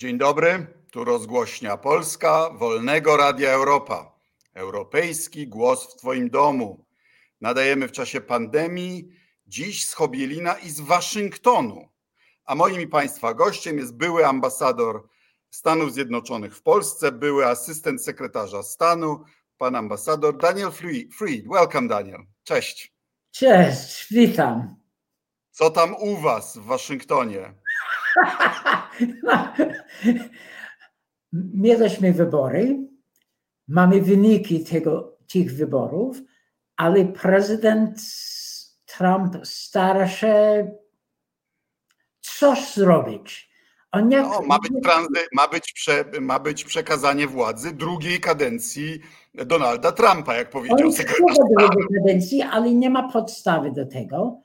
Dzień dobry, tu rozgłośnia Polska Wolnego Radia Europa. Europejski głos w Twoim domu. Nadajemy w czasie pandemii, dziś z Chobielina i z Waszyngtonu. A moim i Państwa gościem jest były ambasador Stanów Zjednoczonych w Polsce, były asystent sekretarza stanu, pan ambasador Daniel Fried. Welcome, Daniel. Cześć. Cześć, witam. Co tam u Was w Waszyngtonie? Mieliśmy wybory, mamy wyniki tego, tych wyborów, ale prezydent Trump stara się coś zrobić. On no, ma, być tranzy, ma, być prze, ma być przekazanie władzy drugiej kadencji Donalda Trumpa, jak powiedział sekretarz drugiej kadencji, ale nie ma podstawy do tego.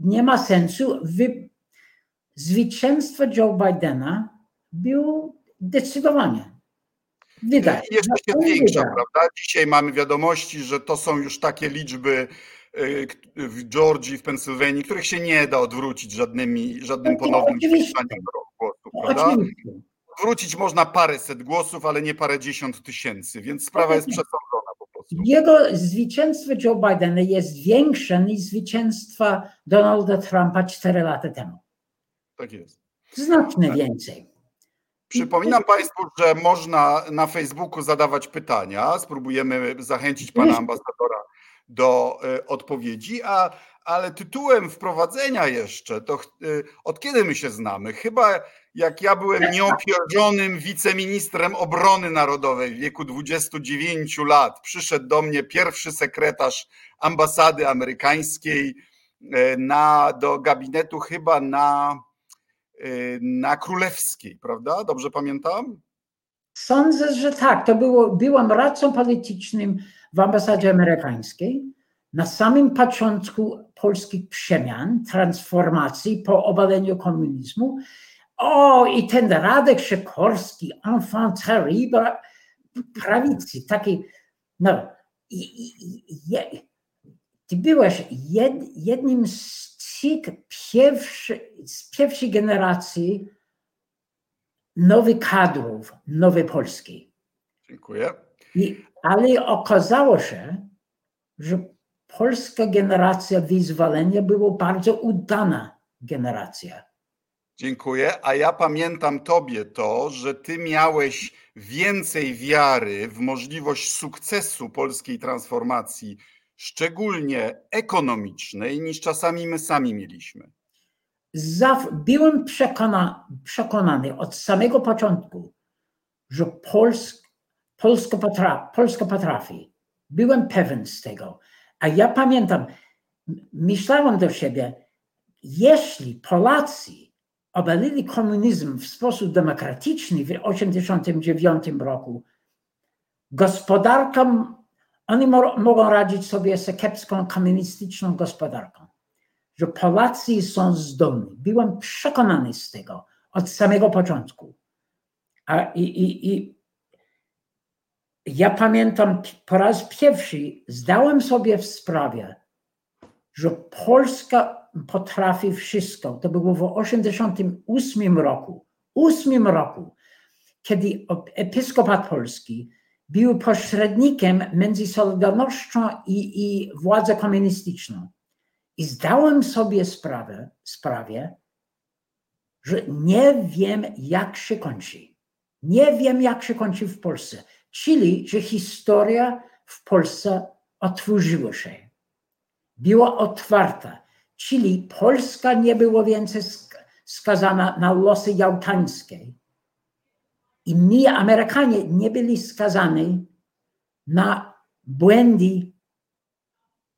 Nie ma sensu. Wy... Zwycięstwo Joe Bidena było zdecydowanie. Widać. Jeszcze się zwiększa, prawda? Dzisiaj mamy wiadomości, że to są już takie liczby y, w Georgii, w Pensylwanii, których się nie da odwrócić żadnymi, żadnym ponownym zwiększaniem głosów, prawda? Odwrócić można paręset głosów, ale nie parę dziesiąt tysięcy, więc sprawa jest przesądzona po prostu. Jego zwycięstwo Joe Bidena jest większe niż zwycięstwa Donalda Trumpa cztery lata temu. Tak jest. Znacznie tak. więcej. Przypominam Państwu, że można na Facebooku zadawać pytania. Spróbujemy zachęcić Pana ambasadora do e, odpowiedzi, a, ale tytułem wprowadzenia jeszcze, to e, od kiedy my się znamy? Chyba jak ja byłem nieopierzonym wiceministrem obrony narodowej w wieku 29 lat, przyszedł do mnie pierwszy sekretarz ambasady amerykańskiej e, na, do gabinetu chyba na na Królewskiej, prawda? Dobrze pamiętam? Sądzę, że tak. To było, byłam radcą politycznym w ambasadzie amerykańskiej. Na samym początku polskich przemian, transformacji po obaleniu komunizmu. O, i ten Radek Sikorski, enfant terrible, prawicy, taki, no, i, i, i, ty byłeś jed, jednym z tych pierwszy, z pierwszej generacji nowych kadrów, nowej Polski. Dziękuję. I, ale okazało się, że polska generacja wyzwolenia była bardzo udana generacja. Dziękuję. A ja pamiętam Tobie to, że Ty miałeś więcej wiary w możliwość sukcesu polskiej transformacji szczególnie ekonomicznej, niż czasami my sami mieliśmy. byłem przekona, przekonany od samego początku, że Polsk, Polska, potrafi, Polska potrafi. Byłem pewien z tego. A ja pamiętam, myślałem do siebie, jeśli Polacy obalili komunizm w sposób demokratyczny w 1989 roku, gospodarka oni mogą radzić sobie z kiepską komunistyczną gospodarką. Że Polacy są zdolni. Byłem przekonany z tego od samego początku. A i, i, i ja pamiętam po raz pierwszy zdałem sobie w sprawie, że Polska potrafi wszystko. To było w 1988 roku. 8 roku, kiedy episkopat polski był pośrednikiem między Solidarnością i, i władzą komunistyczną. I zdałem sobie sprawę, sprawę, że nie wiem, jak się kończy. Nie wiem, jak się kończy w Polsce. Czyli, że historia w Polsce otworzyła się. Była otwarta. Czyli Polska nie była więcej skazana na losy jałtańskie i my, Amerykanie, nie byli skazani na błędy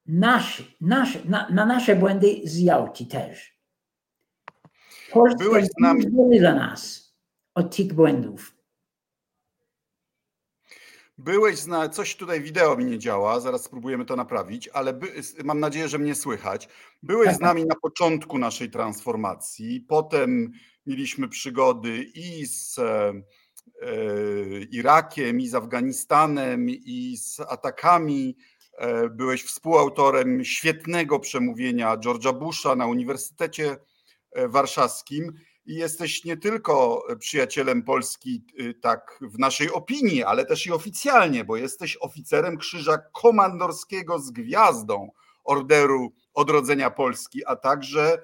nasze, nasze, na, na nasze błędy z Jałty też. Polska Byłeś z nami. dla nas od tych błędów. Byłeś zna, coś tutaj wideo mi nie działa, zaraz spróbujemy to naprawić, ale by, mam nadzieję, że mnie słychać. Byłeś z tak. nami na początku naszej transformacji, potem mieliśmy przygody i z E, Irakiem, i z Afganistanem, i z atakami. E, byłeś współautorem świetnego przemówienia George'a Busha na Uniwersytecie e, Warszawskim. i jesteś nie tylko przyjacielem Polski, tak w naszej opinii, ale też i oficjalnie, bo jesteś oficerem Krzyża Komandorskiego z gwiazdą Orderu Odrodzenia Polski, a także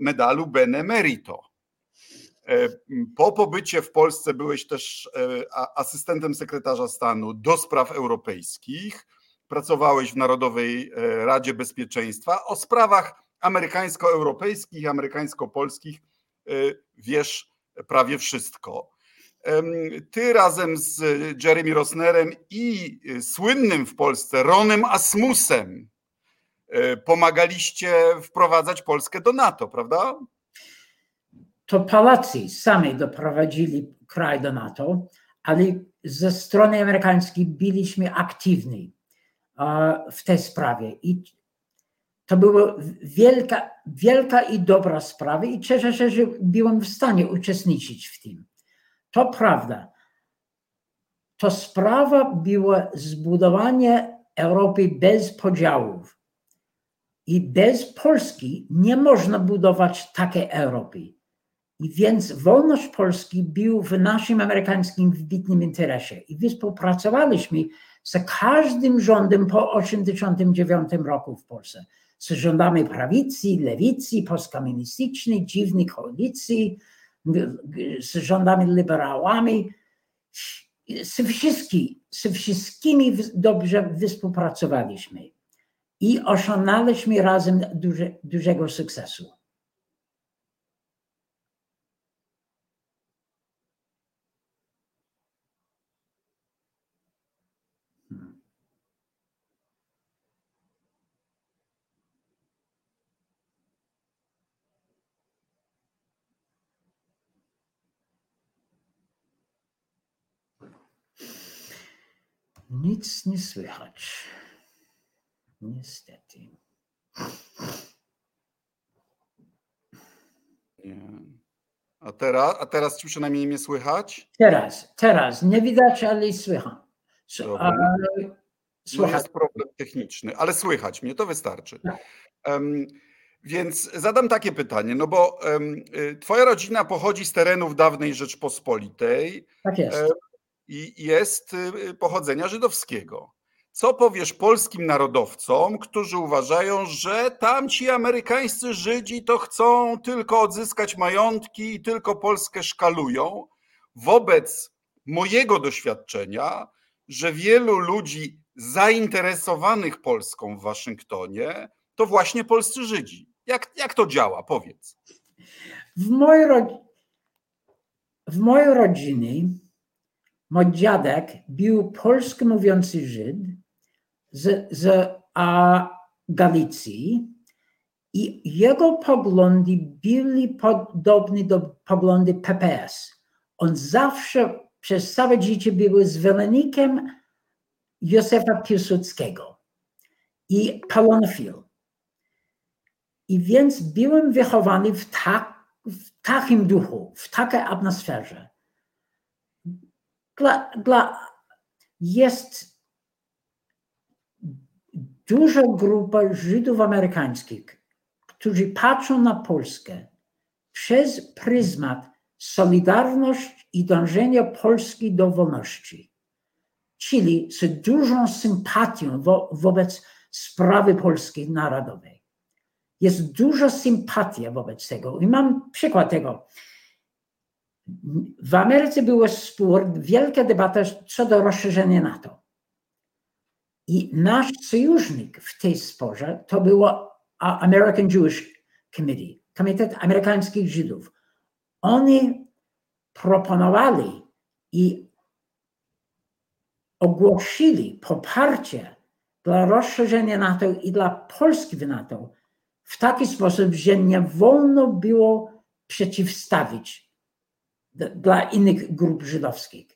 medalu Benemerito. E, po pobycie w Polsce byłeś też e, asystentem sekretarza stanu do spraw europejskich. Pracowałeś w Narodowej e, Radzie Bezpieczeństwa. O sprawach amerykańsko-europejskich, amerykańsko-polskich wiesz prawie wszystko. Ty razem z Jeremy Rosnerem i słynnym w Polsce Ronem Asmusem pomagaliście wprowadzać Polskę do NATO, prawda? To Polacy sami doprowadzili kraj do NATO, ale ze strony amerykańskiej byliśmy aktywni w tej sprawie. I to była wielka, wielka i dobra sprawa i cieszę się, że byłem w stanie uczestniczyć w tym. To prawda. To sprawa była zbudowanie Europy bez podziałów. I bez Polski nie można budować takiej Europy. I więc wolność Polski był w naszym amerykańskim wybitnym interesie. I współpracowaliśmy z każdym rządem po 1989 roku w Polsce. Z rządami prawicy, lewicy, postkomunistycznej, dziwnej koalicji, z rządami liberałami. Z, wszystkimi, z wszystkimi dobrze współpracowaliśmy i osiągnęliśmy razem duże, dużego sukcesu. Nic nie słychać. Niestety. Nie. A teraz, a teraz ci przynajmniej mnie słychać? Teraz, teraz. Nie widać, ale słychać. Ale, no jest problem techniczny, ale słychać mnie, to wystarczy. Um, więc zadam takie pytanie, no bo um, twoja rodzina pochodzi z terenów dawnej Rzeczpospolitej. Tak jest i jest y, pochodzenia żydowskiego. Co powiesz polskim narodowcom, którzy uważają, że tamci amerykańscy Żydzi to chcą tylko odzyskać majątki i tylko Polskę szkalują, wobec mojego doświadczenia, że wielu ludzi zainteresowanych Polską w Waszyngtonie to właśnie polscy Żydzi. Jak, jak to działa? Powiedz. W mojej, w mojej rodzinie Mój dziadek był polski mówiący Żyd z, z a, Galicji i jego poglądy były podobne do poglądy PPS. On zawsze przez całe życie był zwolennikiem Józefa Piłsudskiego i polonofil. I więc byłem wychowany w, tak, w takim duchu, w takiej atmosferze dla, dla, jest duża grupa Żydów amerykańskich, którzy patrzą na Polskę przez pryzmat solidarność i dążenia Polski do wolności, czyli z dużą sympatią wo, wobec sprawy polskiej narodowej. Jest duża sympatia wobec tego. I mam przykład tego. W Ameryce był spór, wielka debata co do rozszerzenia NATO. I nasz sojusznik w tej sporze to było American Jewish Committee, Komitet Amerykańskich Żydów. Oni proponowali i ogłosili poparcie dla rozszerzenia NATO i dla Polski w NATO w taki sposób, że nie wolno było przeciwstawić dla innych grup żydowskich.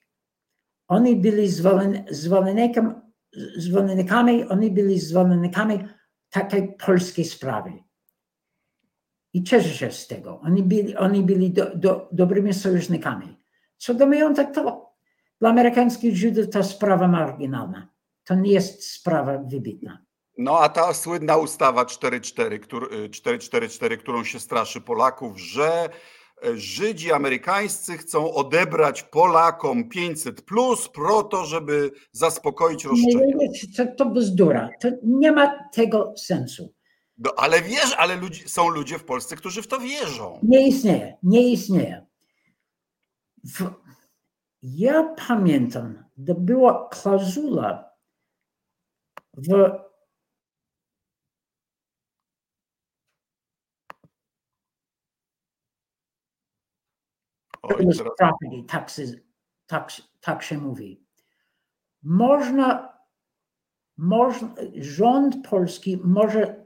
Oni byli zwolennikami, oni byli zwolennikami takiej polskiej sprawy. I cieszę się z tego. Oni byli, oni byli do, do, dobrymi sojusznikami. Co do majątek, to dla amerykańskich Żydów to sprawa marginalna. To nie jest sprawa wybitna. No a ta słynna ustawa 444, którą się straszy Polaków, że Żydzi amerykańscy chcą odebrać Polakom 500 plus pro to, żeby zaspokoić roszczenia. To, to bzdura. To nie ma tego sensu. No, ale wiesz, ale ludzi, są ludzie w Polsce, którzy w to wierzą. Nie istnieje, nie istnieje. W, ja pamiętam, że była klauzula w Property, taxes, tak, tak się mówi. Można, można, rząd polski może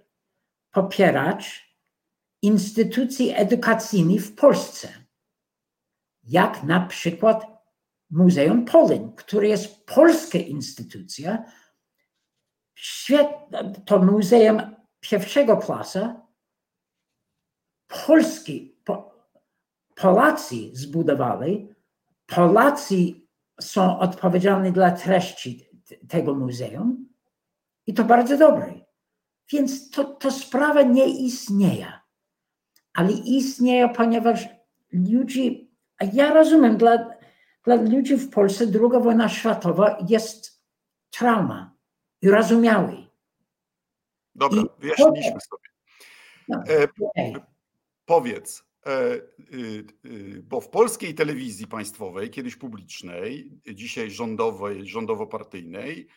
popierać instytucje edukacyjne w Polsce, jak na przykład Muzeum Polin, które jest polska instytucja, to muzeum pierwszego klasa, polski, po, Polacy zbudowali, Polacy są odpowiedzialni dla treści tego muzeum i to bardzo dobre. Więc to, to sprawa nie istnieje. Ale istnieje, ponieważ ludzi, a ja rozumiem, dla, dla ludzi w Polsce druga wojna światowa jest trauma i rozumiały. Dobra, wyjaśniliśmy sobie. No, e, Powiedz, e, y, y, bo w polskiej telewizji państwowej, kiedyś publicznej, dzisiaj rządowej, rządowo-partyjnej,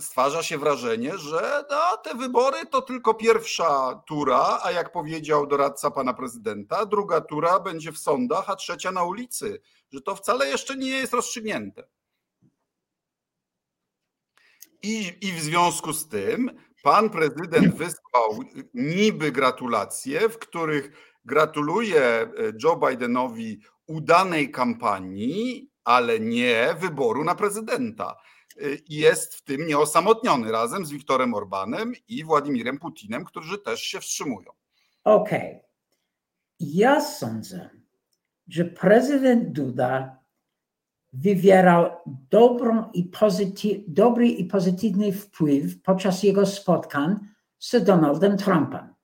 stwarza się wrażenie, że no, te wybory to tylko pierwsza tura, a jak powiedział doradca pana prezydenta, druga tura będzie w sądach, a trzecia na ulicy, że to wcale jeszcze nie jest rozstrzygnięte. I, I w związku z tym pan prezydent wysłał niby gratulacje, w których gratuluje e, Joe Bidenowi udanej kampanii, ale nie wyboru na prezydenta. Y, jest w tym nieosamotniony razem z Wiktorem Orbanem i Władimirem Putinem, którzy też się wstrzymują. Okej. Okay. Ja sądzę, że prezydent Duda wywierał dobrą i dobry i pozytywny wpływ podczas jego spotkań z Donaldem Trumpem.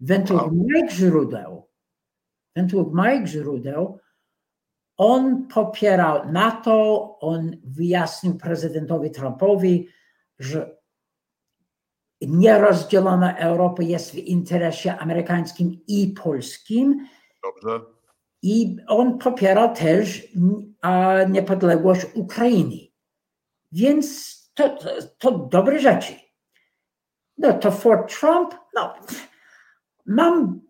Według moich źródeł, według moich źródeł, on popierał NATO, on wyjaśnił prezydentowi Trumpowi, że nierozdzielona Europa jest w interesie amerykańskim i polskim. Dobrze. I on popierał też niepodległość Ukrainy. Więc to, to, to dobre rzeczy. No to for Trump, no, mam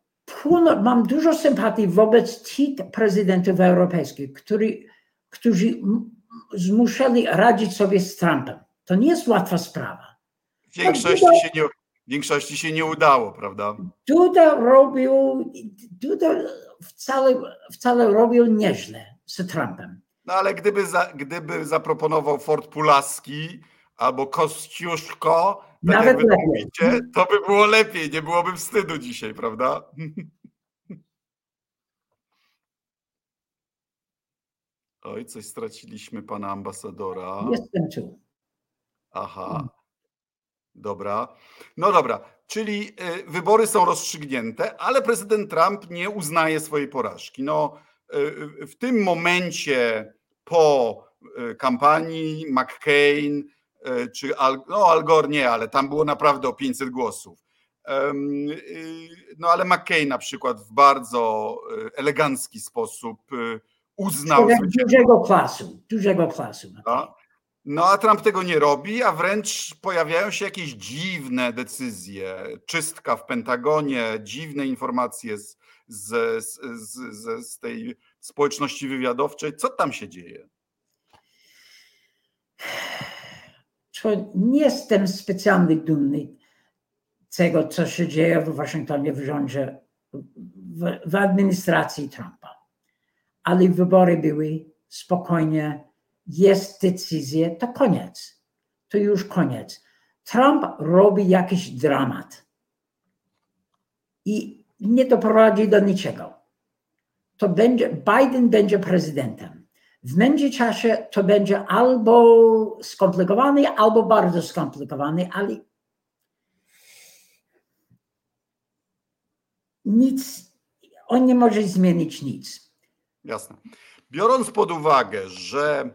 mam dużo sympatii wobec tych prezydentów europejskich, który, którzy zmuszali radzić sobie z Trumpem. To nie jest łatwa sprawa. W większości, się nie, większości się nie udało, prawda? Duda robił, Duda wcale, wcale robił nieźle z Trumpem. No ale gdyby, za, gdyby zaproponował Fort Pulaski albo Kościuszko, tak Nawet jak mówicie, to by było lepiej, nie byłoby wstydu dzisiaj, prawda? Oj, coś straciliśmy pana ambasadora. Jestem tu. Aha. Dobra. No dobra, czyli y, wybory są rozstrzygnięte, ale prezydent Trump nie uznaje swojej porażki. No, y, w tym momencie po y, kampanii McCain czy Al, no Al Gore nie, ale tam było naprawdę o 500 głosów. No ale McCain na przykład w bardzo elegancki sposób uznał. Dużego klasu, dużego klasu. No. no a Trump tego nie robi, a wręcz pojawiają się jakieś dziwne decyzje. Czystka w Pentagonie, dziwne informacje z, z, z, z, z tej społeczności wywiadowczej. Co tam się dzieje? nie jestem specjalnie dumny tego, co się dzieje w Waszyngtonie w rządzie, w, w administracji Trumpa ale wybory były spokojnie, jest decyzja, to koniec. To już koniec. Trump robi jakiś dramat i nie doprowadzi do niczego. To będzie, Biden będzie prezydentem. W międzyczasie to będzie albo skomplikowany, albo bardzo skomplikowany, ale nic on nie może zmienić nic. Jasne. Biorąc pod uwagę, że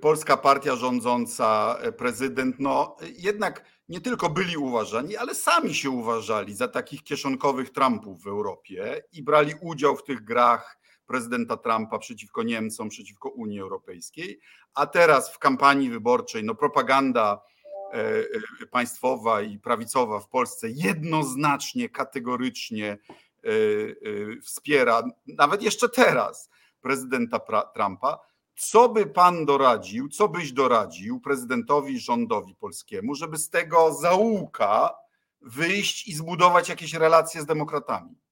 polska partia rządząca, prezydent, no jednak nie tylko byli uważani, ale sami się uważali za takich kieszonkowych Trumpów w Europie i brali udział w tych grach prezydenta Trumpa przeciwko Niemcom, przeciwko Unii Europejskiej, a teraz w kampanii wyborczej no propaganda e, e, państwowa i prawicowa w Polsce jednoznacznie, kategorycznie e, wspiera, nawet jeszcze teraz, prezydenta Trumpa. Co by pan doradził, co byś doradził prezydentowi rządowi polskiemu, żeby z tego zaułka wyjść i zbudować jakieś relacje z demokratami?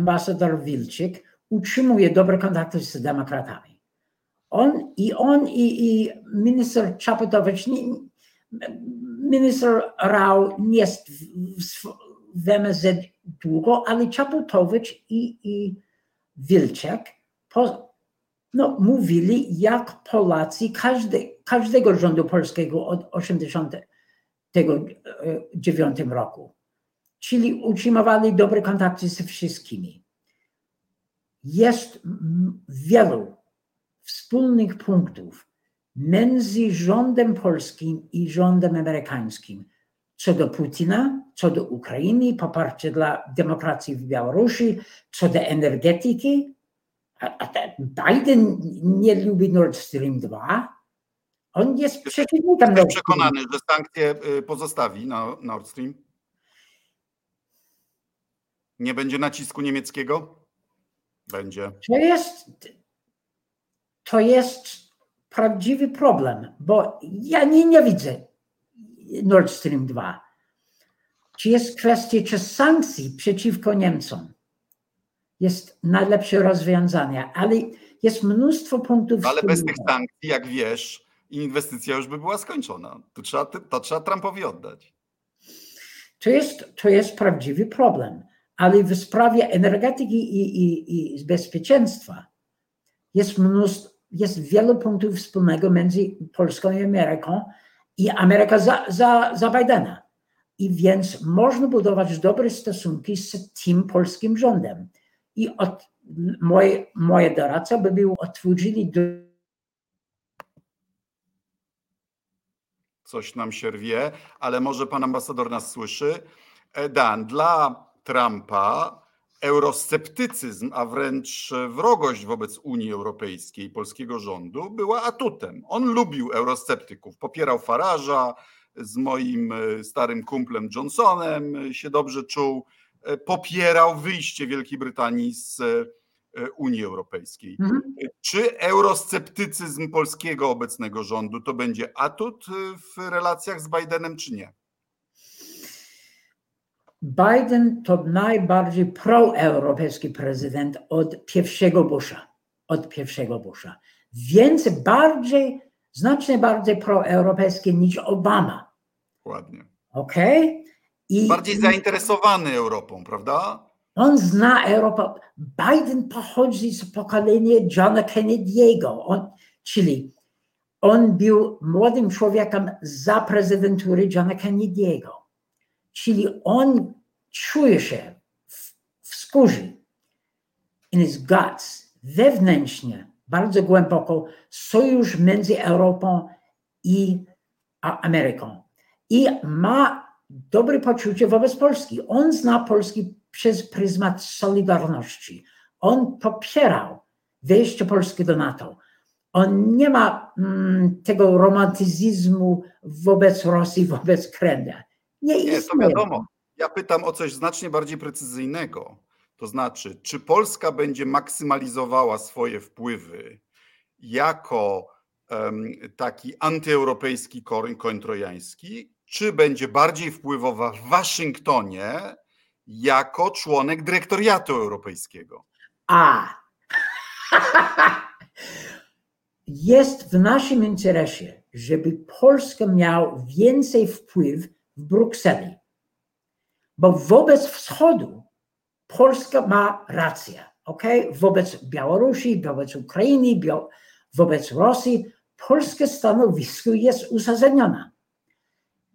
Ambasador Wilczyk utrzymuje dobre kontakty z demokratami. On i on i, i minister Czaputowicz, minister Rao nie jest w, w, MSZ długo, ale Czaputowicz i, i Wilczek po, no, mówili, jak Polacy każdy, każdego rządu polskiego od 1989 roku. Czyli utrzymywali dobre kontakty ze wszystkimi. Jest wielu wspólnych punktów między rządem polskim i rządem amerykańskim co do Putina, co do Ukrainy, poparcie dla demokracji w Białorusi, co do energetyki. A, Biden nie lubi Nord Stream 2. On jest przeciwnikiem Nord przekonany, że sankcje y, pozostawi na Nord Stream? Nie będzie nacisku niemieckiego? Będzie. To jest, to jest prawdziwy problem, bo ja nie, nie widzę Nord Stream 2. Czy jest kwestia, czy sankcji przeciwko Niemcom jest najlepsze rozwiązanie, ale jest mnóstwo punktów. Ale bez tych sankcji, jak wiesz, inwestycja już by była skończona. To trzeba, to trzeba Trumpowi oddać. To jest, to jest prawdziwy problem, ale w sprawie energetyki i, i, i bezpieczeństwa jest mnóstwo, jest wiele punktów wspólnego między Polską i Ameryką, i Ameryka za, za, za Bidena. I więc można budować dobre stosunki z tym polskim rządem. I od, moje, moje doradca by był otworzyli do... Coś nam się rwie, ale może pan ambasador nas słyszy. E, Dan, dla Trumpa eurosceptycyzm, a wręcz wrogość wobec Unii Europejskiej polskiego rządu była atutem. On lubił eurosceptyków, popierał Faraża, z moim e, starym kumplem Johnsonem się dobrze czuł, e, popierał wyjście Wielkiej Brytanii z e, Unii Europejskiej. Mhm. Czy eurosceptycyzm polskiego obecnego rządu to będzie atut w relacjach z Bidenem, czy nie? Biden to najbardziej proeuropejski prezydent od pierwszego Busha. Od pierwszego Busha. Więc bardziej, znacznie bardziej proeuropejski niż Obama. Ładnie. Okej? Okay? Bardziej zainteresowany Europą, prawda? On zna Europę. Biden pochodzi z pokolenia Johna Kennedy'ego, on, czyli on był młodym człowiekiem za prezydentury Johna Kennedy'ego. Czyli on czuje się w, w skórze, in his guts, wewnętrznie, bardzo głęboko, sojusz między Europą i Ameryką. I ma dobre poczucie wobec Polski. On zna Polski przez pryzmat Solidarności. On popierał wejście Polski do NATO. On nie ma mm, tego romantyzmu wobec Rosji, wobec Kremla. Nie, nie to wiadomo. Ja pytam o coś znacznie bardziej precyzyjnego. To znaczy, czy Polska będzie maksymalizowała swoje wpływy jako um, taki antyeuropejski koń trojański, czy będzie bardziej wpływowa w Waszyngtonie jako członek dyrektoriatu europejskiego? A. Jest w naszym interesie, żeby Polska miała więcej wpływ w Brukseli. Bo wobec wschodu Polska ma rację. Okay? Wobec Białorusi, wobec Ukrainy, wobec Rosji, polskie stanowisko jest uzasadnione.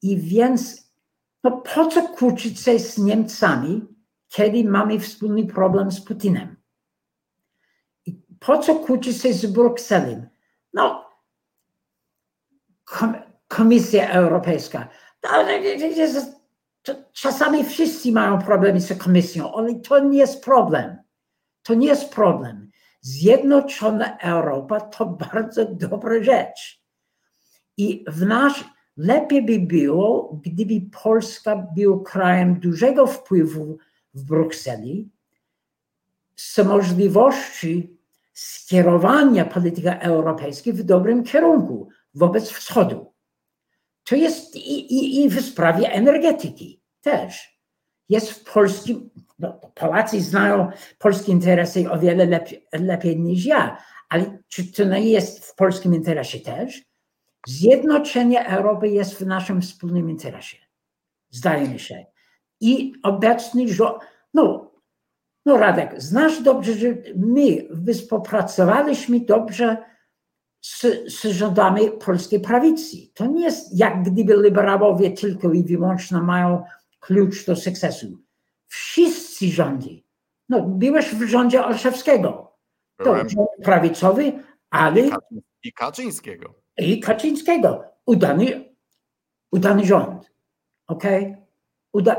I więc to po co kłócić się z Niemcami, kiedy mamy wspólny problem z Putinem? I po co kłócić się z Brukselą? No, Komisja Europejska. Czasami wszyscy mają problemy z Komisją, ale to nie jest problem. To nie jest problem. Zjednoczona Europa to bardzo dobra rzecz. I w nasz, lepiej by było, gdyby Polska był krajem dużego wpływu w Brukseli, z możliwości skierowania polityki europejskiej w dobrym kierunku wobec wschodu. To jest i, i, i w sprawie energetyki też. Jest w polskim, no, Polacy znają polskie interesy o wiele lepiej, lepiej niż ja, ale czy to nie jest w polskim interesie też? Zjednoczenie Europy jest w naszym wspólnym interesie. Zdaje mi się. I obecny rząd, no, no Radek, znasz dobrze, że my współpracowaliśmy dobrze z, z rządami polskiej prawicy. To nie jest jak gdyby liberałowie tylko i wyłącznie mają klucz do sukcesu. Wszyscy rządzi. No, byłeś w rządzie Olszewskiego. To rząd prawicowy, ale... I Kaczyńskiego. I Kaczyńskiego. Udany, udany rząd. Okej? Okay? Uda...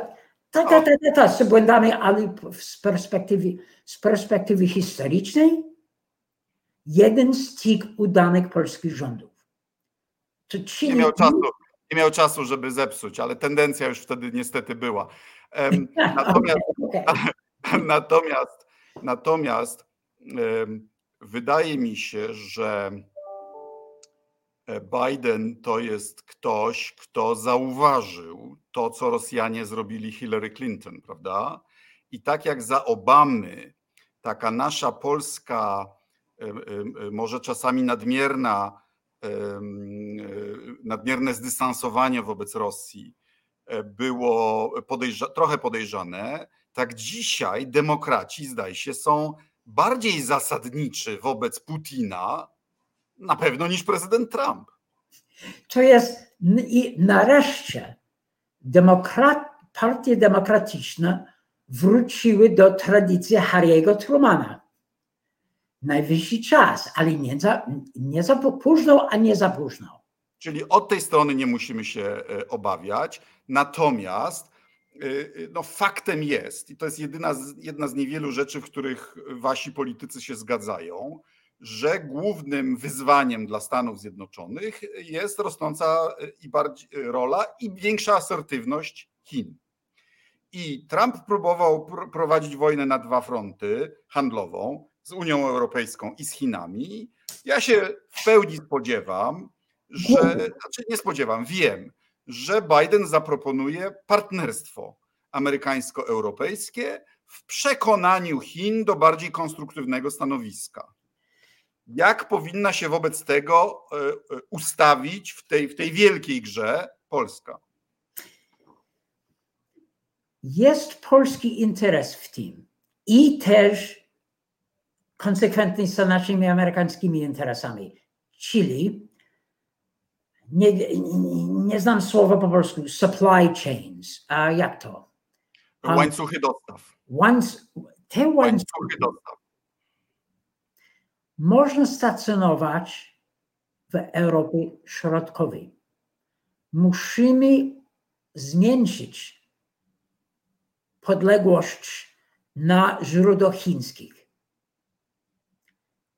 Tak, tak, tak, tak, z błędami, ale z perspektywy, z perspektywy historycznej jeden z tych udanych polskich rządów. nie, miał czasu, nie miał czasu, żeby zepsuć, ale tendencja już wtedy niestety była. Natomiast, natomiast, natomiast wydaje mi się, że e, Biden to jest ktoś, kto zauważył to, co Rosjanie zrobili Hillary Clinton, prawda? I tak jak za Obamy, taka nasza polska może czasami nadmierna, nadmierne zdystansowanie wobec Rosji e, było podejrza trochę podejrzane, tak dzisiaj demokraci, zdaje się, są bardziej zasadniczy wobec Putina na pewno niż prezydent Trump. To jest i nareszcie demokrat, partie demokratyczne wróciły do tradycji Harry'ego Trumana najwyższy czas, ale nie za, nie za późno, a nie za późno. Czyli od tej strony nie musimy się e, obawiać. Natomiast e, e, no, faktem jest, i to jest jedyna jedna z niewielu rzeczy, w których wasi politycy się zgadzają, że głównym wyzwaniem dla Stanów Zjednoczonych jest rosnąca i bardziej rola i większa asertywność Chin. I Trump próbował pr prowadzić wojnę na dwa fronty handlową, z Unią Europejską i z Chinami. Ja się w pełni spodziewam, że, znaczy nie spodziewam, wiem, że Biden zaproponuje partnerstwo amerykańsko-europejskie w przekonaniu Chin do bardziej konstruktywnego stanowiska. Jak powinna się wobec tego e, e, ustawić w tej, w tej wielkiej grze Polska? Jest polski interes w tym i też konsekwentni z naszymi amerykańskimi interesami. Czyli, nie, nie znam słowa po polsku, supply chains. A jak to? Łańcuchy dostaw. Łańc, te łańcuchy, łańcuchy dostaw. Można stacjonować w Europie Środkowej. Musimy zmniejszyć podległość na źródła chińskich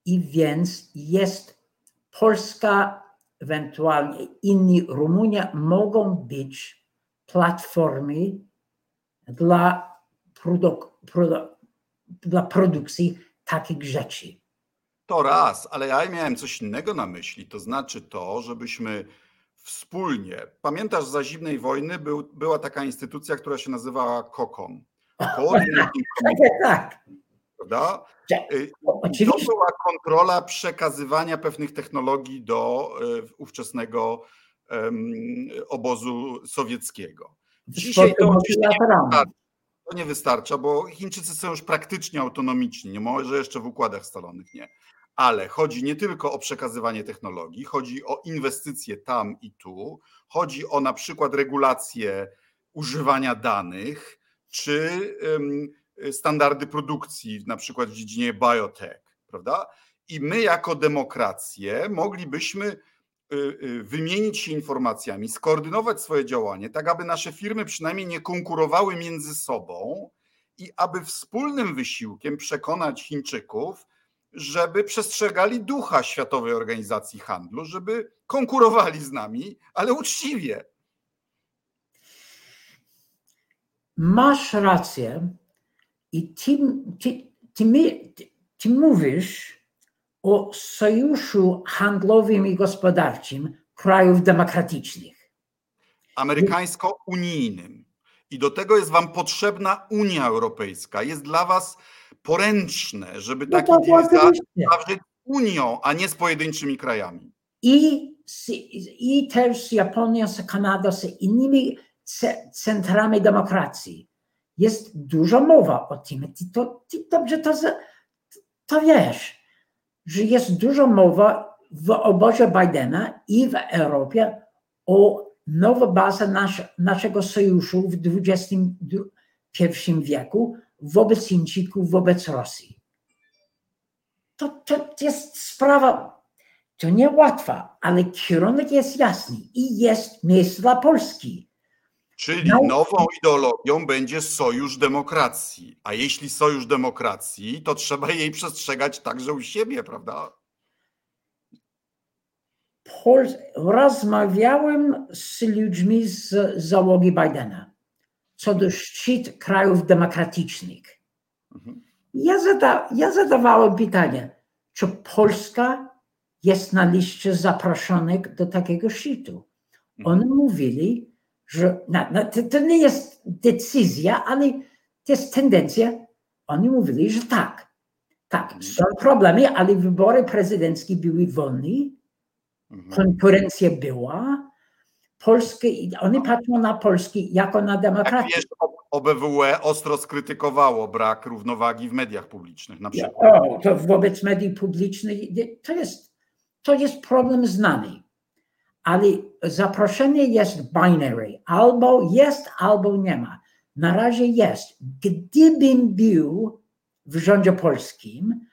i więc jest Polska, ewentualnie inni Rumunia mogą być platformy dla, produk, produ, dla produkcji takich rzeczy. To raz, ale ja miałem coś innego na myśli, to znaczy to, żebyśmy wspólnie, pamiętasz za zimnej wojny był, była taka instytucja, która się nazywała COCOM. tak prawda? Y, to była kontrola przekazywania pewnych technologii do y, ówczesnego obozu sowieckiego. Dzisiaj to oczywiście nie wystarcza, to nie wystarcza, bo Chińczycy są już praktycznie autonomiczni, nie może jeszcze w układach scalonych nie. Ale chodzi nie tylko o przekazywanie technologii, chodzi o inwestycje tam i tu, chodzi o na przykład regulacje używania danych, czy standardy produkcji, na przykład w dziedzinie biotech, prawda? I my, jako demokracje, moglibyśmy y, y, wymienić się informacjami, skoordynować swoje działanie, tak aby nasze firmy przynajmniej nie konkurowały między sobą i aby wspólnym wysiłkiem przekonać Chińczyków, żeby przestrzegali ducha Światowej Organizacji Handlu, żeby konkurowali z nami, ale uczciwie. Masz rację i ty, ty, ty, ty, ty mówisz o sojuszu handlowym i gospodarczym krajów demokratycznych. Amerykańsko-unijnym. I do tego jest Wam potrzebna Unia Europejska. Jest dla Was poręczne, żeby no taki deal zawrzeć Unią, a nie z pojedynczymi krajami. I, i też z Japonią, z Kanadą, z innymi centrami demokracji. Jest dużo mowa o tym. Ty, to, ty dobrze to, to wiesz, że jest dużo mowa w obozie Bidena i w Europie o nowej bazie nas, naszego sojuszu w XXI wieku wobec Chińczyków, wobec Rosji. To, to jest sprawa, to niełatwa, ale kierunek jest jasny i jest miejsce dla Polski. Czyli no. nową ideologią będzie sojusz demokracji. A jeśli sojusz demokracji, to trzeba jej przestrzegać także u siebie, prawda? Rozmawiałem z ludźmi z załogi Bidena co do szczyt krajów demokratycznych. Mhm. Ja, zada, ja zadawałem pytanie, czy Polska jest na liście zaproszonych do takiego szczytu. Mhm. Oni mówili, że no, no, to, to, nie jest decyzja, ale to jest tendencja. Oni mówili, że tak. Tak, mhm. są problemy, ale wybory prezydenckie były wolne, konkurencja była, Polskę, oni patrzą na Polski jako na demokrację. Jak wiesz, OBWE ostro skrytykowało brak równowagi w mediach publicznych na przykład. O, to wobec mediów publicznych to jest, to jest problem znany. Ale zaproszenie jest binary. Albo jest, albo nie ma. Na razie jest. Gdybym był w rządzie polskim,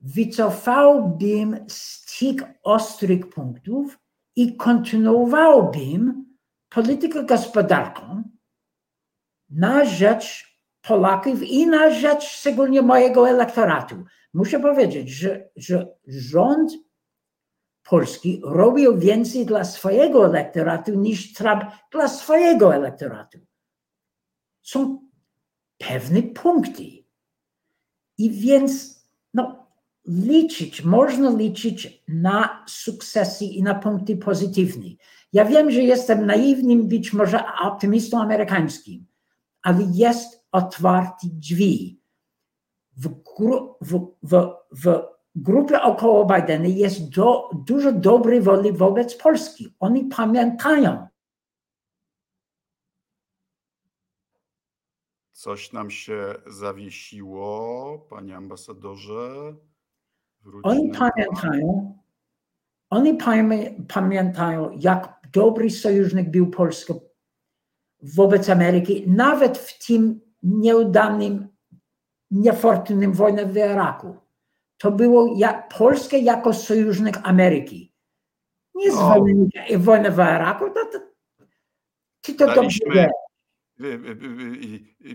wycofałbym tych ostrych punktów i kontynuowałbym politykę gospodarczą na rzecz Polaków i na rzecz szczególnie mojego elektoratu. Muszę powiedzieć, że, że rząd polski robił więcej dla swojego elektoratu niż Trump dla swojego elektoratu. Są pewne punkty. I więc no, liczyć, można liczyć na sukcesy i na punkty pozytywne. Ja wiem, że jestem naiwnym, być może optymistą amerykańskim, ale jest otwarty drzwi. W, w, w, w grupie około Bidena jest do, dużo dobrej woli wobec Polski. Oni pamiętają. Coś nam się zawiesiło, panie ambasadorze. Oni pamiętają, oni pamiętają, jak dobry sojusznik był Polska wobec Ameryki, nawet w tym nieudanym, niefortunnym wojnie w Iraku. To było jak, Polska jako sojusznik Ameryki. Nie z wojny, w Iraku, to, to, ty to dobrze wiesz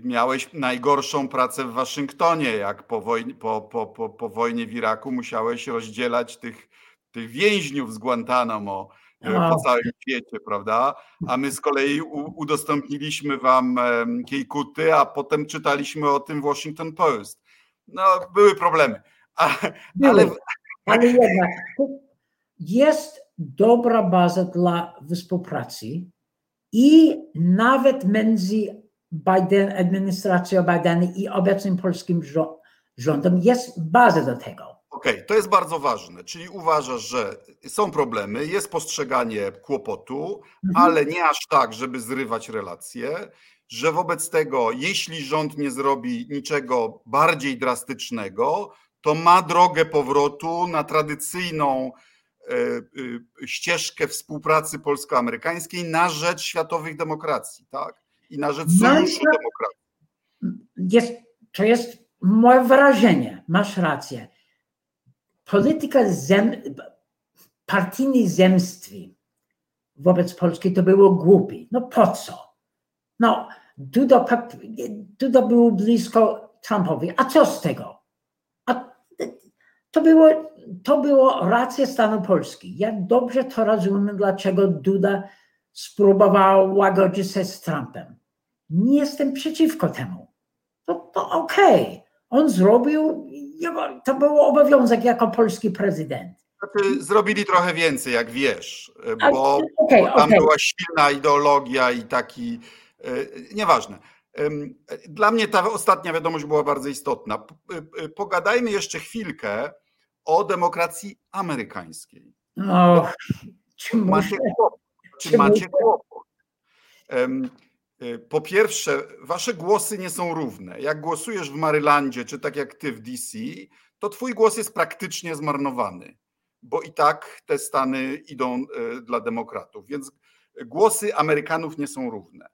miałeś najgorszą pracę w Waszyngtonie, jak po wojnie, po, po, po, po wojnie w Iraku musiałeś rozdzielać tych, tych więźniów z Guantanamo e, po całym świecie, prawda? A my z kolei udostępniliśmy wam Kiejkuty, a potem czytaliśmy o tym Washington Post. No, były problemy. A, ale... ale jednak jest dobra baza dla współpracy i nawet między Biden, administracją Bidena i obecnym polskim rządem jest baza do tego. Okej, okay, to jest bardzo ważne. Czyli uważasz, że są problemy, jest postrzeganie kłopotu, mhm. ale nie aż tak, żeby zrywać relacje, że wobec tego, jeśli rząd nie zrobi niczego bardziej drastycznego, to ma drogę powrotu na tradycyjną ścieżkę współpracy polsko-amerykańskiej na rzecz światowych demokracji, tak? I na rzecz no sojuszu demokracji. Jest, to jest moje wrażenie, masz rację. Polityka zem, partyjnej zemstwy wobec Polski to było głupie. No po co? No, Duda, Duda był blisko Trumpowi. A co z tego? To było, to było racja stanu Polski. Ja dobrze to rozumiem, dlaczego Duda spróbował łagodzić się z Trumpem. Nie jestem przeciwko temu. To, to okej. Okay. On zrobił, to był obowiązek jako polski prezydent. Znaczy, zrobili trochę więcej, jak wiesz, bo, okay, tam była silna ideologia i taki, e, nieważne. Dla mnie ta ostatnia wiadomość była bardzo istotna. E, pogadajmy jeszcze chwilkę o demokracji amerykańskiej. No, czy macie kłopot? Czy macie kłopot? E, po pierwsze, wasze głosy nie są równe. Jak głosujesz w Marylandzie, czy tak jak ty w DC, to twój głos jest praktycznie zmarnowany bo i tak te Stany idą e, dla demokratów, więc głosy Amerykanów nie są równe.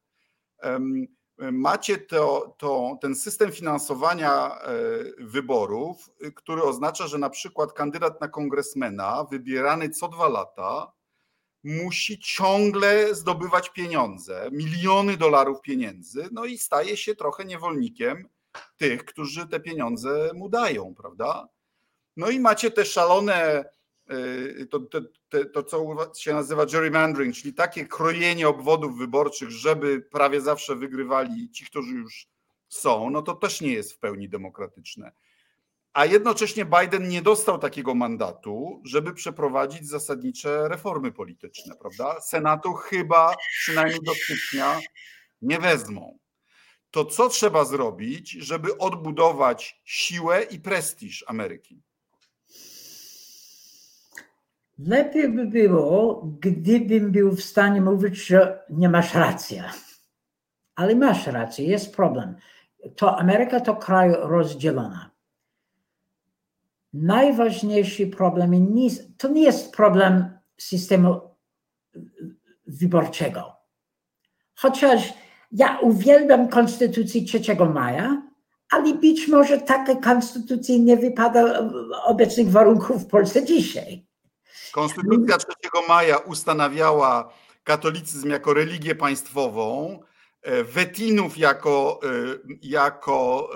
Macie to, to, ten system finansowania e, wyborów, który oznacza, że na przykład kandydat na kongresmena wybierany co dwa lata musi ciągle zdobywać pieniądze, miliony dolarów pieniędzy, no i staje się trochę niewolnikiem tych, którzy te pieniądze mu dają, prawda? No i macie te szalone Y, to, to, to, co się nazywa gerrymandering, czyli takie krojenie obwodów wyborczych, żeby prawie zawsze wygrywali ci, którzy już są, no to też nie jest w pełni demokratyczne. A jednocześnie Biden nie dostał takiego mandatu, żeby przeprowadzić zasadnicze reformy polityczne, prawda? Senatu chyba przynajmniej do stycznia nie wezmą. To co trzeba zrobić, żeby odbudować siłę i prestiż Ameryki? Lepiej by było, gdybym był w stanie mówić, że nie masz racji. Ale masz rację, jest problem. To Ameryka to kraj rozdzielona. Najważniejszy problem to nie jest problem systemu wyborczego. Chociaż ja uwielbiam konstytucję 3 maja, ale być może taka konstytucja nie wypada obecnych warunków w Polsce dzisiaj. Konstytucja 3 maja ustanawiała katolicyzm jako religię państwową, e, Wetinów jako, e, jako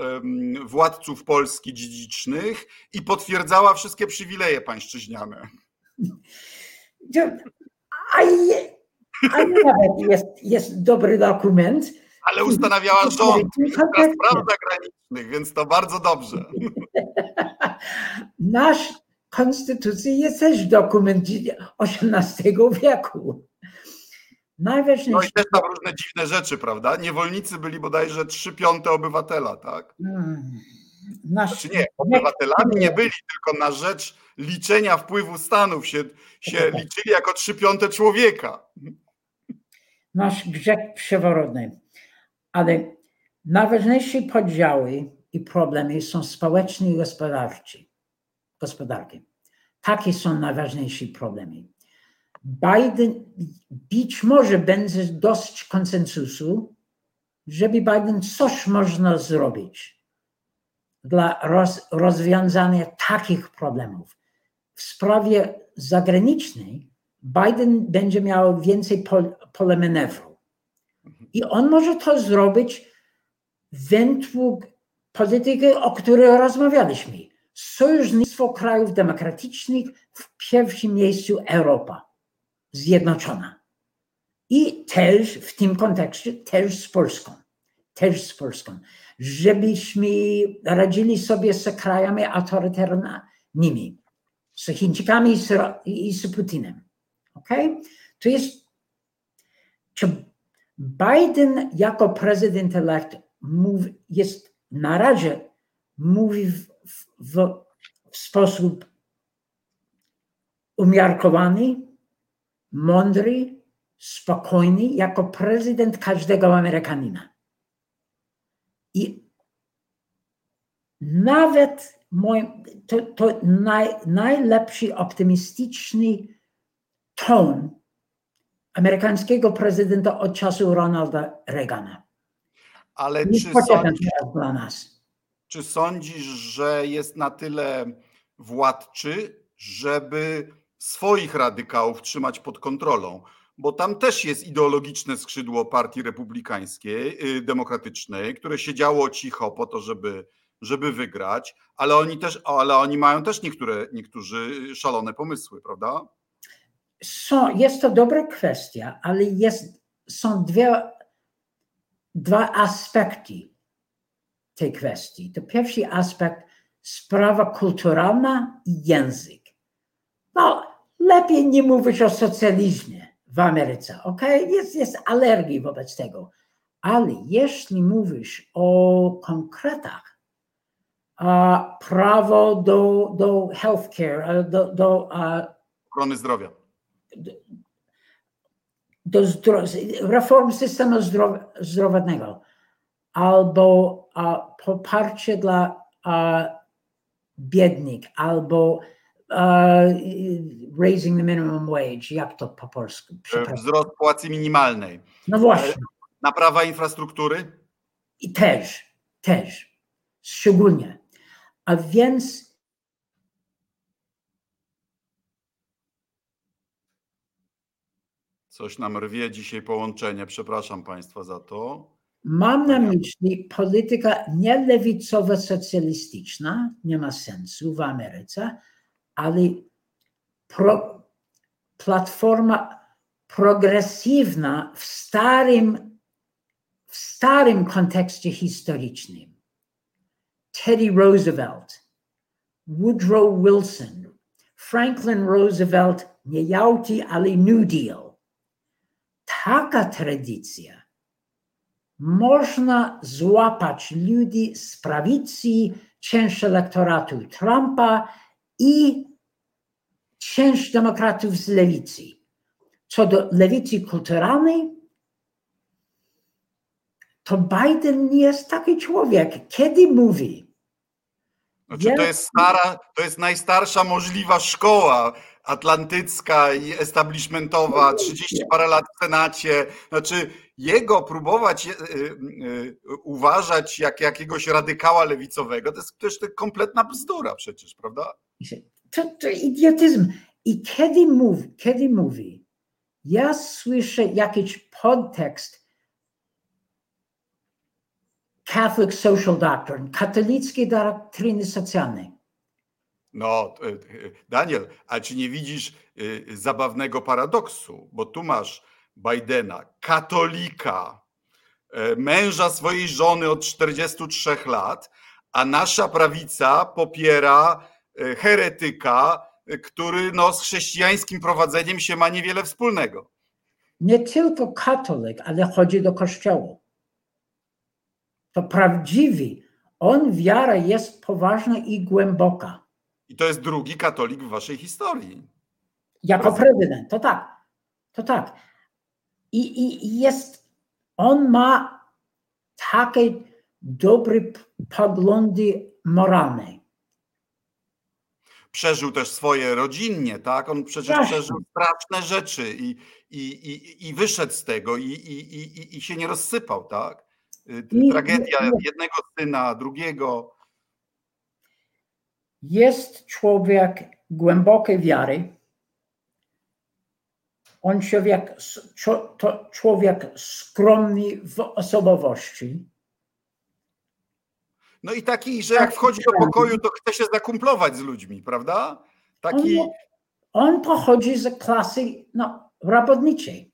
władców Polski dziedzicznych i potwierdzała wszystkie przywileje pańszczyźniane. A, je, a nawet jest, jest dobry dokument. Ale ustanawiała rząd, ministra spraw zagranicznych, więc to bardzo dobrze. Nasz konstytucji jest też dokument XVIII wieku. Najważniejsze... No i też tam różne dziwne rzeczy, prawda? Niewolnicy byli bodajże trzy piąte obywatela, tak? Hmm. Znaczy nie, obywatelami nie byli, tylko na rzecz liczenia wpływu Stanów się, się liczyli jako trzy piąte człowieka. Nasz grzech przeworodny. Ale najważniejsze podziały i problemy są społeczne i gospodarcze gospodarki. Takie są najważniejsze problemy. Biden być może będzie dość konsensusu, żeby Biden coś można zrobić dla roz, rozwiązania takich problemów. W sprawie zagranicznej Biden będzie miał więcej pol, pole manewru. I on może to zrobić według polityki, o której rozmawialiśmy sojusznictwo krajów demokratycznych w pierwszym miejscu Europa zjednoczona. I też w tym kontekście też z Polską. Też z Polską. Żebyśmy radzili sobie z krajami autorytarnymi, z Chińczykami i z, i z Putinem. Okay? To jest. Czy Biden jako prezydent elect jest na razie mówi w w, w sposób umiarkowany, mądry, spokojny, jako prezydent każdego Amerykanina. I nawet moim, to, to naj, najlepszy optymistyczny ton amerykańskiego prezydenta od czasu Ronalda Reagana. Ale Nie czy sądzisz, dla nas. Czy sądzisz, że jest na tyle władczy, żeby swoich radykałów trzymać pod kontrolą? Bo tam też jest ideologiczne skrzydło partii republikańskiej, yy, demokratycznej, które siedziało cicho po to, żeby, żeby wygrać, ale oni też, ale oni mają też niektóre, niektórzy szalone pomysły, prawda? Jest to dobra kwestia, ale jest, są dwie, dwa aspekty tej kwestii. To pierwszy aspekt sprawa kulturalna i język. No, lepiej nie mówić o socjalizmie w Ameryce, ok? Jest, jest alergii wobec tego. Ale jeśli mówisz o konkretach, a prawo do, do healthcare, a, do, do a, Ochrony zdrowia. do zdro, reform systemu zdrow, zdrowotnego albo a, poparcie dla a, biednych, albo a, raising the minimum wage, jak to po polsku? Przepraszam. Wzrost płacy minimalnej. No właśnie, Naprawa infrastruktury? i też, też, szczególnie. A więc Coś nam rwie dzisiaj połączenie. Przepraszam Państwa za to. Mam na myśli polityka nie lewicowo-socjalistyczna, nie ma sensu w Ameryce, ale pro, platforma progresywna w starym, w starym kontekście historycznym. Teddy Roosevelt, Woodrow Wilson, Franklin Roosevelt, nie jałti, ale New Deal. Taka tradycja można złapać ludzi z prawicy, część elektoratu Trumpa i część demokratów z lewicy. Co do lewicy kulturalnej, to Biden nie jest taki człowiek. Kiedy mówi, Znaczy, to jest stara, to jest najstarsza możliwa szkoła atlantycka i establishmentowa, 30 parę lat w Senacie. Znaczy, jego próbować y, y, uważać jak jakiegoś radykała lewicowego, to jest też to kompletna bzdura przecież, prawda? to, to idiotyzm. I kiedy mówi, kiedy mówi, ja słyszę jakiś podtekst Catholic Social Doctrine, katolickiej doktryny socjalnej. No, y, Daniel, a czy nie widzisz zabawnego paradoksu? Bo tu masz Bidena, katolika, e, męża swojej żony od 43 lat, a nasza prawica popiera e, heretyka, e, który no, z chrześcijańskim prowadzeniem się ma niewiele wspólnego. Nie tylko katolik, ale chodzi do kościoła. To prawdziwy. On wiara jest poważna i głęboka. I to jest drugi katolik w waszej historii. Jako prezydent, to tak. To tak. I, i, jest, on ma takie dobre poglądy moralne. Przeżył też swoje rodzinnie, tak? On przecież Strasznie. przeżył straszne rzeczy i, i, i, i wyszedł z tego i, i, i, i się nie rozsypał, tak? Y, Tragedia jednego syna, drugiego. Jest człowiek głębokiej wiary. On człowiek, to człowiek skromny w osobowości. No i taki, że jak wchodzi do pokoju, to chce się zakumplować z ludźmi, prawda? Taki, On, on pochodzi z klasy no, robotniczej.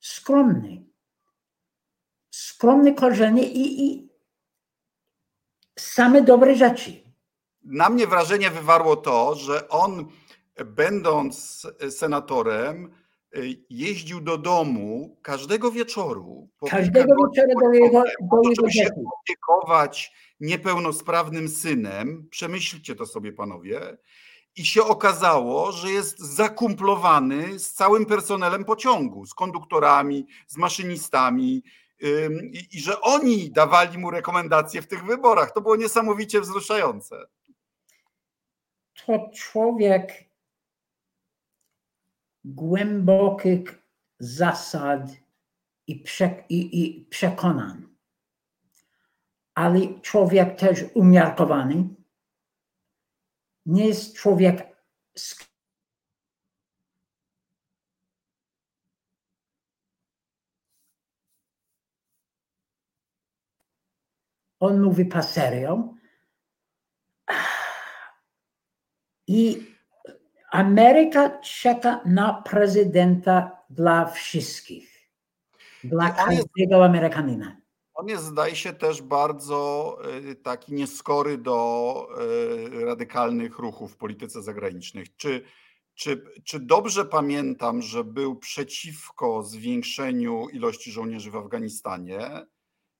Skromny. Skromne korzenie i, i same dobre rzeczy. na mnie wrażenie wywarło to, że on, będąc senatorem, jeździł do domu każdego wieczoru. Każdego wieczoru do jego, do jego żeby się opiekować niepełnosprawnym synem. Przemyślcie to sobie, panowie. I się okazało, że jest zakumplowany z całym personelem pociągu, z konduktorami, z maszynistami, i że oni dawali mu rekomendacje w tych wyborach. To było niesamowicie wzruszające. to człowiek głębokich zasad i, prze, i, i przekonań, ale człowiek też umiarkowany. Nie jest człowiek On mówi pa serio. I Ameryka czeka na prezydenta dla wszystkich. Dla każdego Amerykanina. On jest, zdaje się, też bardzo y, taki nieskory do y, radykalnych ruchów w polityce zagranicznej. Czy, czy, czy dobrze pamiętam, że był przeciwko zwiększeniu ilości żołnierzy w Afganistanie?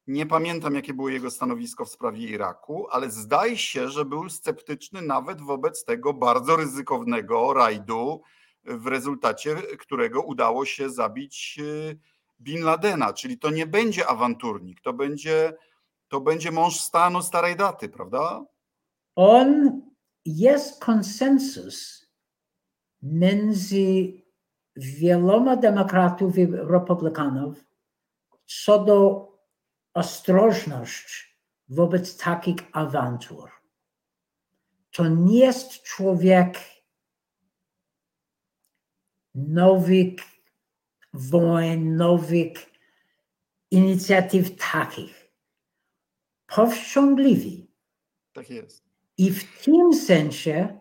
Nie pamiętam, jakie było jego stanowisko w sprawie Iraku, ale zdaje się, że był sceptyczny nawet wobec tego bardzo ryzykownego rajdu, w rezultacie którego udało się zabić y, Bin Ladena. Czyli to nie będzie awanturnik, to będzie, to będzie mąż stanu starej daty, prawda? On jest konsensus między wieloma demokratów i republikanów co do ostrożność wobec takich awantur. To nie jest człowiek nowych wojen, nowych inicjatyw takich. Powściągliwy. Tak jest. I w tym sensie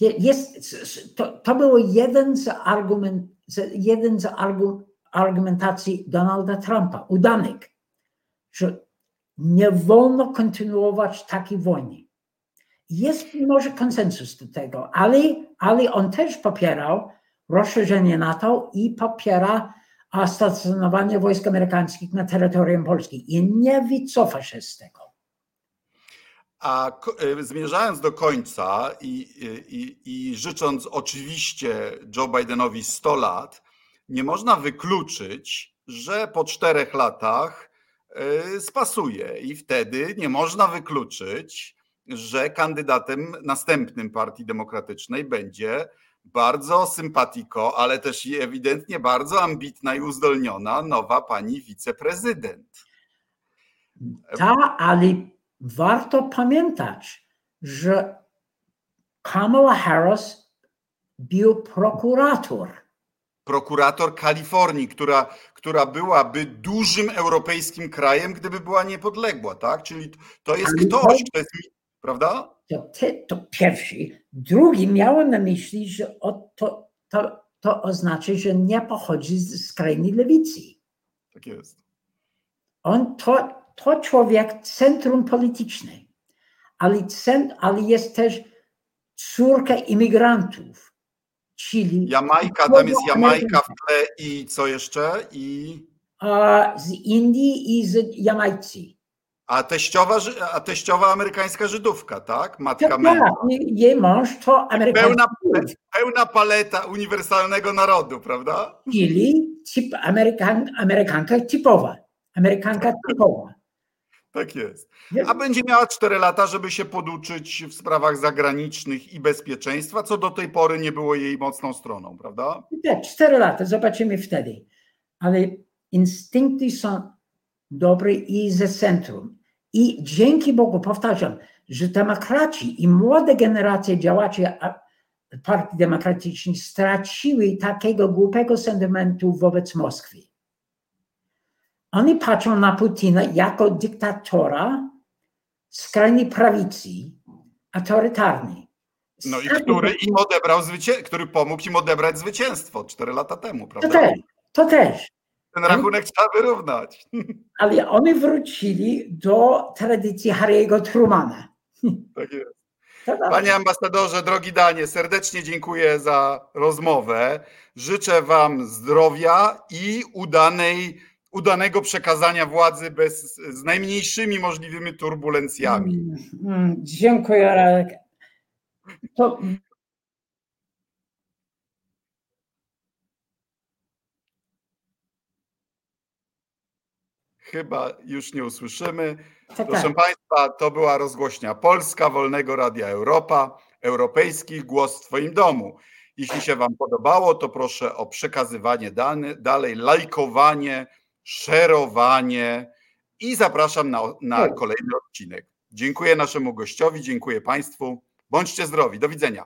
jest, to, to było jeden z, argument, jeden z argumentacji Donalda Trumpa, udanych że nie wolno kontynuować takiej wojny. Jest może konsensus do tego, ale, ale on też popierał rozszerzenie NATO i popiera stacjonowanie wojsk amerykańskich na terytorium Polski i nie wycofa się z tego. A e, zmierzając do końca i, i, i życząc oczywiście Joe Bidenowi 100 lat, nie można wykluczyć, że po czterech latach spasuje i wtedy nie można wykluczyć, że kandydatem następnym Partii Demokratycznej będzie bardzo sympatiko, ale też i ewidentnie bardzo ambitna i uzdolniona nowa pani wiceprezydent. Tak, ale warto pamiętać, że Kamala Harris był prokurator prokurator Kalifornii, która, która byłaby dużym europejskim krajem, gdyby była niepodległa, tak? Czyli to jest ktoś, kto jest, prawda? To, te, to pierwszy. Drugi miałem na myśli, że to, to, to oznacza, że nie pochodzi z skrajnej lewicy. Tak jest. On to, to człowiek centrum polityczne, ale, cent, ale jest też córka imigrantów Chili. Jamajka, tam jest Jamajka w tle i co jeszcze? I... z Indii i z Jamajcy. A teściowa, a teściowa amerykańska Żydówka, tak? Matka tak, tak. Jej mąż to amerykański. Pełna, pełna paleta uniwersalnego narodu, prawda? Chili, typ Amerykan, Amerykanka typowa. Amerykanka typowa. Tak jest. A będzie miała 4 lata, żeby się poduczyć w sprawach zagranicznych i bezpieczeństwa, co do tej pory nie było jej mocną stroną, prawda? Tak, 4 lata, zobaczymy wtedy. Ale instynkty są dobre i ze centrum. I dzięki Bogu, powtarzam, że demokraci i młode generacje działaczy Partii Demokratycznej straciły takiego głupego sentymentu wobec Moskwy. Oni patrzą na Putina jako dyktatora skrajnej prawicy, autorytarnej. No i który im odebrał zwycię- który pomógł im odebrać zwycięstwo cztery lata temu, prawda? To też. To też. Ten rachunek trzeba wyrównać. Ale oni wrócili do tradycji Harry'ego Trumana. Tak jest. Panie ambasadorze, drogi Danie, serdecznie dziękuję za rozmowę. Życzę Wam zdrowia i udanej udanego przekazania władzy bez, z najmniejszymi możliwymi turbulencjami. Mm, dziękuję, Radek. To... Chyba już nie usłyszymy. Tak, Proszę tak. Państwa, to była rozgłośnia Polska Wolnego Radia Europa. europejskich Głos w Twoim domu. Jeśli się Wam podobało, to proszę o przekazywanie dane, dalej, lajkowanie, szerowanie i zapraszam na, na Tak. kolejny odcinek. Dziękuję naszemu gościowi, dziękuję Państwu. Bądźcie zdrowi. Do widzenia.